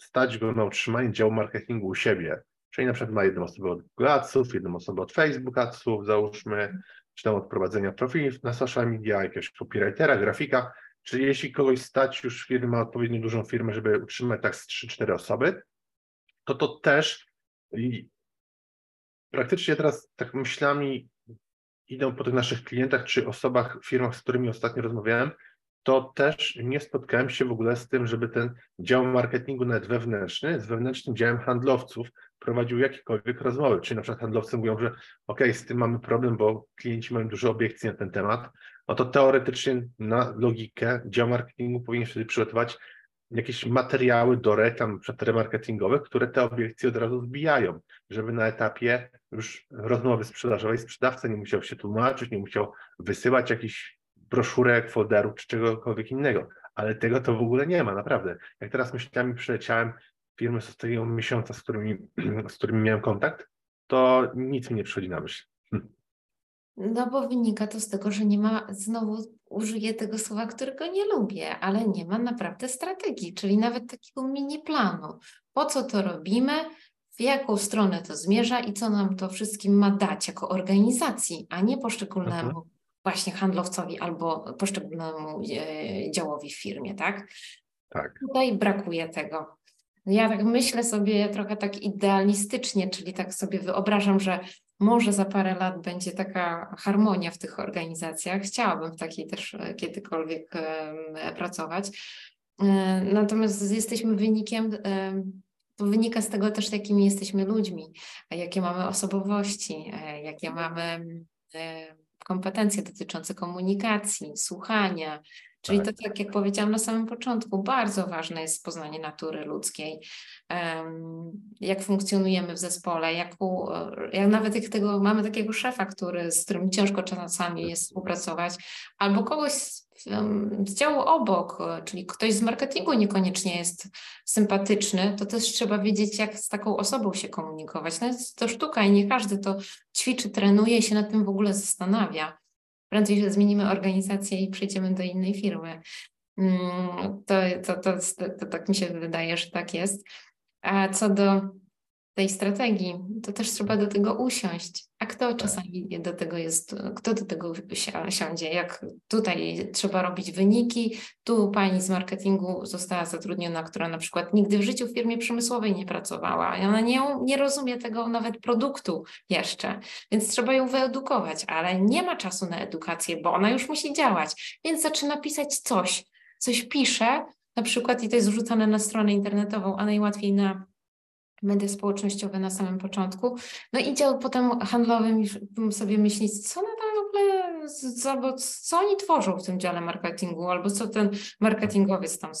stać go na utrzymanie działu marketingu u siebie, czyli na przykład ma jedną osobę od Google Adsów, jedną osobę od Facebook Adsów, załóżmy, czy tam od prowadzenia profili na social media, jakiegoś copywritera, grafika, Czy jeśli kogoś stać już firma, odpowiednio dużą firmę, żeby utrzymać tak z 3-4 osoby, to to też praktycznie teraz tak myślami idą po tych naszych klientach czy osobach, firmach, z którymi ostatnio rozmawiałem, to też nie spotkałem się w ogóle z tym, żeby ten dział marketingu nawet wewnętrzny z wewnętrznym działem handlowców prowadził jakiekolwiek rozmowy. Czyli na przykład handlowcy mówią, że ok, z tym mamy problem, bo klienci mają dużo obiekcji na ten temat, no to teoretycznie na logikę dział marketingu powinien wtedy przygotować jakieś materiały do reklam, remarketingowych, które te obiekcje od razu zbijają, żeby na etapie już rozmowy sprzedażowej sprzedawca nie musiał się tłumaczyć, nie musiał wysyłać jakichś broszurek, folderów czy czegokolwiek innego. Ale tego to w ogóle nie ma, naprawdę. Jak teraz myślami przyleciałem firmy z ostatniego miesiąca, z którymi, z którymi miałem kontakt, to nic mi nie przychodzi na myśl. No bo wynika to z tego, że nie ma, znowu użyję tego słowa, którego nie lubię, ale nie ma naprawdę strategii, czyli nawet takiego mini planu. Po co to robimy, w jaką stronę to zmierza i co nam to wszystkim ma dać jako organizacji, a nie poszczególnemu mhm. właśnie handlowcowi albo poszczególnemu e, działowi w firmie, tak? Tak. Tutaj brakuje tego. Ja tak myślę sobie trochę tak idealistycznie, czyli tak sobie wyobrażam, że może za parę lat będzie taka harmonia w tych organizacjach. Chciałabym w takiej też e, kiedykolwiek pracować. E, natomiast jesteśmy wynikiem, to wynika z tego też, jakimi jesteśmy ludźmi, jakie mamy osobowości, e, jakie mamy kompetencje dotyczące komunikacji, słuchania, Czyli tak. to, tak jak powiedziałam na samym początku, bardzo ważne jest poznanie natury ludzkiej, jak funkcjonujemy w zespole, jak, u, jak nawet jak tego, mamy takiego szefa, który, z którym ciężko czasami jest współpracować, albo kogoś z, działu obok, czyli ktoś z marketingu niekoniecznie jest sympatyczny, to też trzeba wiedzieć, jak z taką osobą się komunikować. No jest to sztuka i nie każdy to ćwiczy, trenuje i się nad tym w ogóle zastanawia prędzej że zmienimy organizację i przejdziemy do innej firmy. Mm, to, to, to, to, tak mi się wydaje, że tak jest. A co do tej strategii, to też trzeba do tego usiąść. A kto tak. czasami do tego jest, kto do tego siądzie? Jak tutaj trzeba robić wyniki, tu pani z marketingu została zatrudniona, która na przykład nigdy w życiu w firmie przemysłowej nie pracowała i ona nie, nie rozumie tego nawet produktu jeszcze, więc trzeba ją wyedukować, ale nie ma czasu na edukację, bo ona już musi działać, więc zaczyna pisać coś, coś pisze, na przykład i to jest wrzucane na stronę internetową, a najłatwiej na media społecznościowe na samym początku. No i dział potem handlowy sobie myśleć, co na tam w ogóle, albo co oni tworzą w tym dziale marketingu, albo co ten marketingowiec tam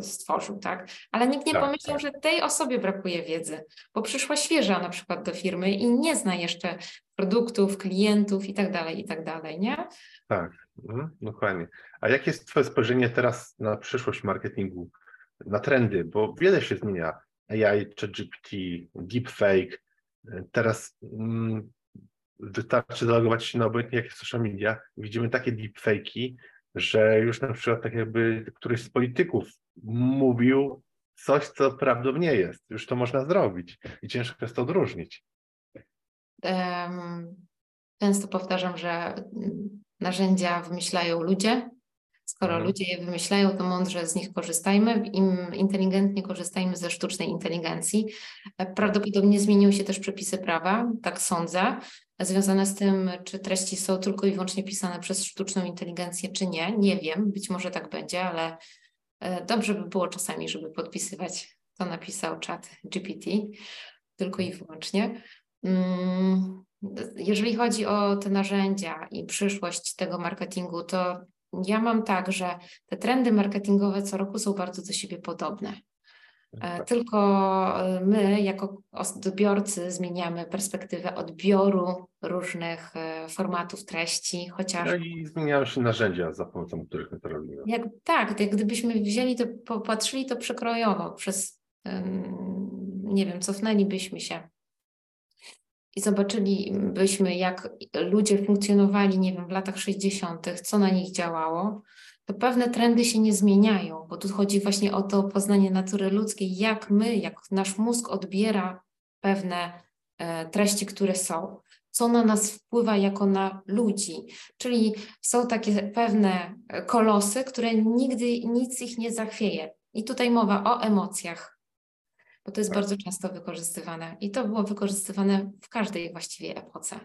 stworzył, tak? Ale nikt nie tak, pomyślał, tak. że tej osobie brakuje wiedzy, bo przyszła świeża na przykład do firmy i nie zna jeszcze produktów, klientów i tak dalej, i tak dalej, nie? Tak, mhm, dokładnie. A jakie jest Twoje spojrzenie teraz na przyszłość marketingu, na trendy, bo wiele się zmienia AI, ChatGPT, deepfake. Teraz mm, wystarczy zalogować się na obojętnie jakie social media. Widzimy takie deepfake'i, że już na przykład tak jakby któryś z polityków mówił coś, co prawdą nie jest. Już to można zrobić i ciężko jest to odróżnić. Um, często powtarzam, że narzędzia wymyślają ludzie, Skoro mhm. ludzie je wymyślają, to mądrze z nich korzystajmy, im inteligentnie korzystajmy ze sztucznej inteligencji. Prawdopodobnie zmieniły się też przepisy prawa, tak sądzę, związane z tym, czy treści są tylko i wyłącznie pisane przez sztuczną inteligencję, czy nie. Nie wiem, być może tak będzie, ale e, dobrze by było czasami, żeby podpisywać, to napisał czat GPT, tylko i wyłącznie. Mm, jeżeli chodzi o te narzędzia i przyszłość tego marketingu, to ja mam tak, że te trendy marketingowe co roku są bardzo do siebie podobne. E, tak. Tylko e, my, jako odbiorcy, zmieniamy perspektywę odbioru różnych e, formatów treści, chociaż. No i zmieniają się narzędzia, za pomocą których my to robimy. Jak, tak, jak gdybyśmy wzięli to, popatrzyli to przekrojowo, przez, nie wiem, cofnęlibyśmy się i zobaczylibyśmy, jak ludzie funkcjonowali, nie wiem, w latach 60., co na nich działało, to pewne trendy się nie zmieniają, bo tu chodzi właśnie o to poznanie natury ludzkiej, jak my, jak nasz mózg odbiera pewne e, treści, które są. co na nas wpływa jako na ludzi. Czyli są takie pewne kolosy, które nigdy nic ich nie zachwieje. I tutaj mowa o emocjach, bo to jest Tak. bardzo często wykorzystywane. I to było wykorzystywane w każdej właściwie epoce.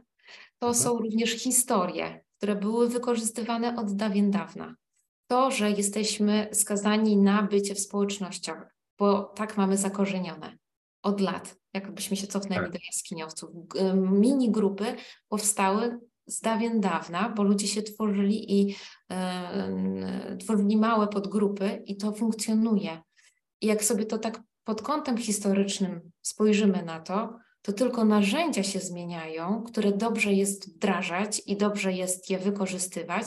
To Mhm. są również historie, które były wykorzystywane od dawien dawna. To, że jesteśmy skazani na bycie w społecznościach, bo tak mamy zakorzenione od lat, jakbyśmy się cofnęli Tak. do jaskiniowców. G- Mini grupy powstały z dawien dawna, bo ludzie się tworzyli i e, tworzyli małe podgrupy i to funkcjonuje. I jak sobie to tak pod kątem historycznym spojrzymy na to, to tylko narzędzia się zmieniają, które dobrze jest wdrażać i dobrze jest je wykorzystywać,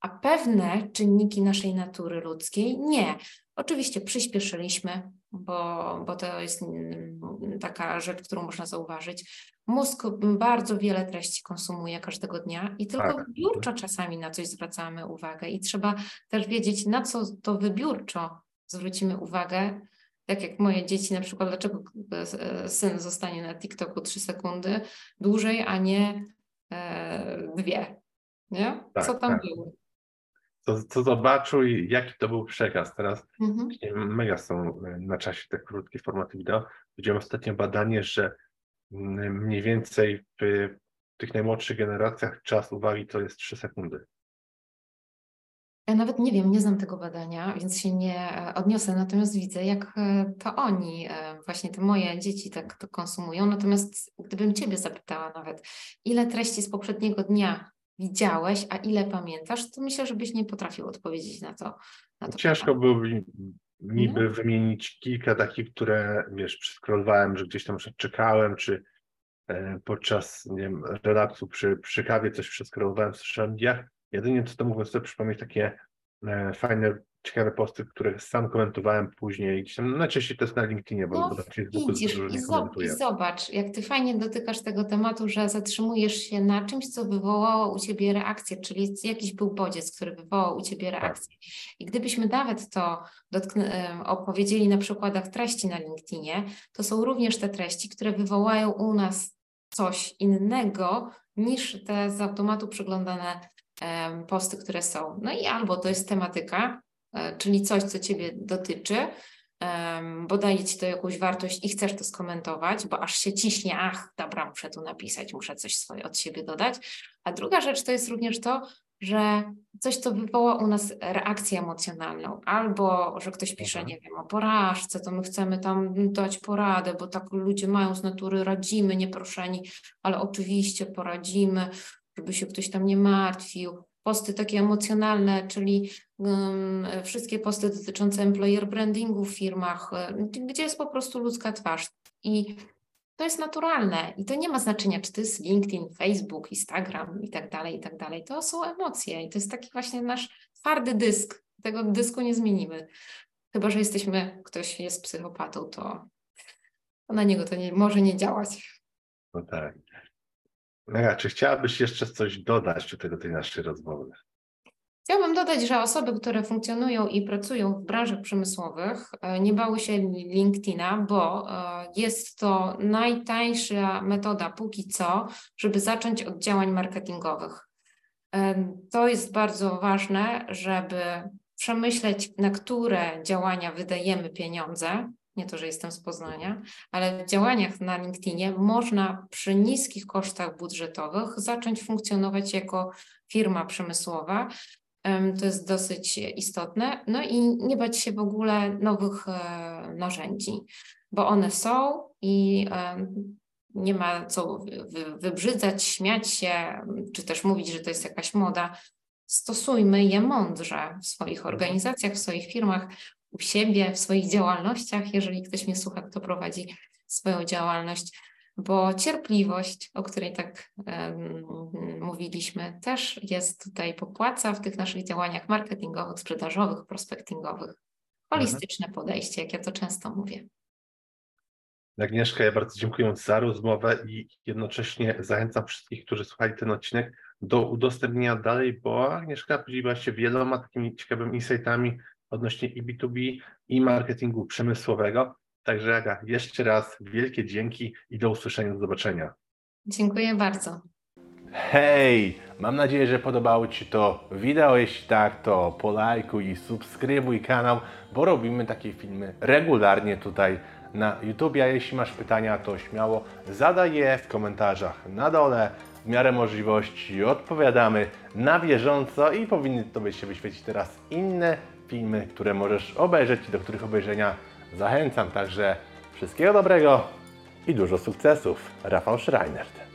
a pewne czynniki naszej natury ludzkiej nie. Oczywiście przyspieszyliśmy, bo, bo to jest mm, taka rzecz, którą można zauważyć. Mózg bardzo wiele treści konsumuje każdego dnia i tylko Tak. wybiórczo czasami na coś zwracamy uwagę i trzeba też wiedzieć, na co to wybiórczo zwrócimy uwagę. Tak jak moje dzieci, na przykład, dlaczego e, syn zostanie na TikToku 3 sekundy dłużej, a nie e, dwie. Nie? Tak, Co tam tak. było? Co, co zobaczył i jaki to był przekaz. Teraz Mhm. mega są e, na czasie te krótkie formaty wideo. Widziałem ostatnio badanie, że mm, mniej więcej w tych najmłodszych generacjach czas uwagi to jest 3 sekundy. Ja nawet nie wiem, nie znam tego badania, więc się nie e, odniosę, natomiast widzę, jak e, to oni, e, właśnie te moje dzieci tak to konsumują. Natomiast gdybym Ciebie zapytała nawet, ile treści z poprzedniego dnia widziałeś, a ile pamiętasz, to myślę, żebyś nie potrafił odpowiedzieć na to. Na to Ciężko byłoby niby wymienić kilka takich, które wiesz, przeskrolowałem, że gdzieś tam czekałem, czy podczas nie wiem, relaksu przy, przy kawie coś przeskrolowałem w social mediach. Jedynie co to mógłbym sobie przypomnieć takie e, fajne, ciekawe posty, które sam komentowałem później. Gdzieś tam, najczęściej to jest na LinkedInie, bo, No, bo na Facebooku Widzisz, dużo nie i zobacz, jak ty fajnie dotykasz tego tematu, że zatrzymujesz się na czymś, co wywołało u ciebie reakcję, czyli jakiś był bodziec, który wywołał u ciebie reakcję. I gdybyśmy nawet to em, opowiedzieli na przykładach treści na LinkedInie, to są również te treści, które wywołają u nas coś innego niż te z automatu przeglądane posty, które są. No i albo to jest tematyka, e, czyli coś, co ciebie dotyczy, bo daje ci to jakąś wartość i chcesz to skomentować, bo aż się ciśnie, ach, dobra, muszę tu napisać, muszę coś swoje od siebie dodać. A druga rzecz to jest również to, że coś, co wywoła u nas reakcję emocjonalną, albo że ktoś pisze, Mhm. nie wiem, o porażce, to my chcemy tam dać poradę, bo tak ludzie mają z natury, radzimy, nieproszeni, ale oczywiście poradzimy, żeby się ktoś tam nie martwił. Posty takie emocjonalne, czyli um, wszystkie posty dotyczące employer brandingu w firmach, e, gdzie jest po prostu ludzka twarz. I to jest naturalne i to nie ma znaczenia, czy to jest LinkedIn, Facebook, Instagram i tak dalej, i tak dalej. To są emocje i to jest taki właśnie nasz twardy dysk. Tego dysku nie zmienimy. Chyba, że jesteśmy, ktoś jest psychopatą, to na niego to nie, może nie działać. No tak. Mega, czy chciałabyś jeszcze coś dodać do tego tej naszej rozmowy? Chciałabym dodać, że osoby, które funkcjonują i pracują w branżach przemysłowych, e, nie bały się LinkedIna, bo e, jest to najtańsza metoda póki co, żeby zacząć od działań marketingowych. E, To jest bardzo ważne, żeby przemyśleć, na które działania wydajemy pieniądze. Nie to, że jestem z Poznania, ale w działaniach na LinkedInie można przy niskich kosztach budżetowych zacząć funkcjonować jako firma przemysłowa. Em, To jest dosyć istotne. No i nie bać się w ogóle nowych e, narzędzi, bo one są i em, nie ma co wy- wy- wybrzydzać, śmiać się, czy też mówić, że to jest jakaś moda. Stosujmy je mądrze w swoich organizacjach, w swoich firmach, u siebie, w swoich działalnościach, jeżeli ktoś mnie słucha, kto prowadzi swoją działalność bo cierpliwość, o której tak em, mówiliśmy, też jest tutaj popłaca w tych naszych działaniach marketingowych, sprzedażowych, prospektingowych. Holistyczne podejście, jak ja to często mówię. Agnieszka, ja bardzo dziękuję za rozmowę i jednocześnie zachęcam wszystkich, którzy słuchali ten odcinek do udostępnienia dalej, bo Agnieszka podzieliła się wieloma takimi ciekawymi insightami odnośnie i B2B i marketingu przemysłowego. Także Aga, jeszcze raz wielkie dzięki i do usłyszenia, do zobaczenia. Dziękuję bardzo. Hej! Mam nadzieję, że podobało Ci to wideo. Jeśli tak, to polajkuj i subskrybuj kanał, bo robimy takie filmy regularnie tutaj na YouTube. A jeśli masz pytania, to śmiało zadaj je w komentarzach na dole. W miarę możliwości odpowiadamy na bieżąco i powinny Tobie się wyświecić teraz inne filmy, które możesz obejrzeć i do których obejrzenia zachęcam. Także wszystkiego dobrego i dużo sukcesów. Rafał Schreinert.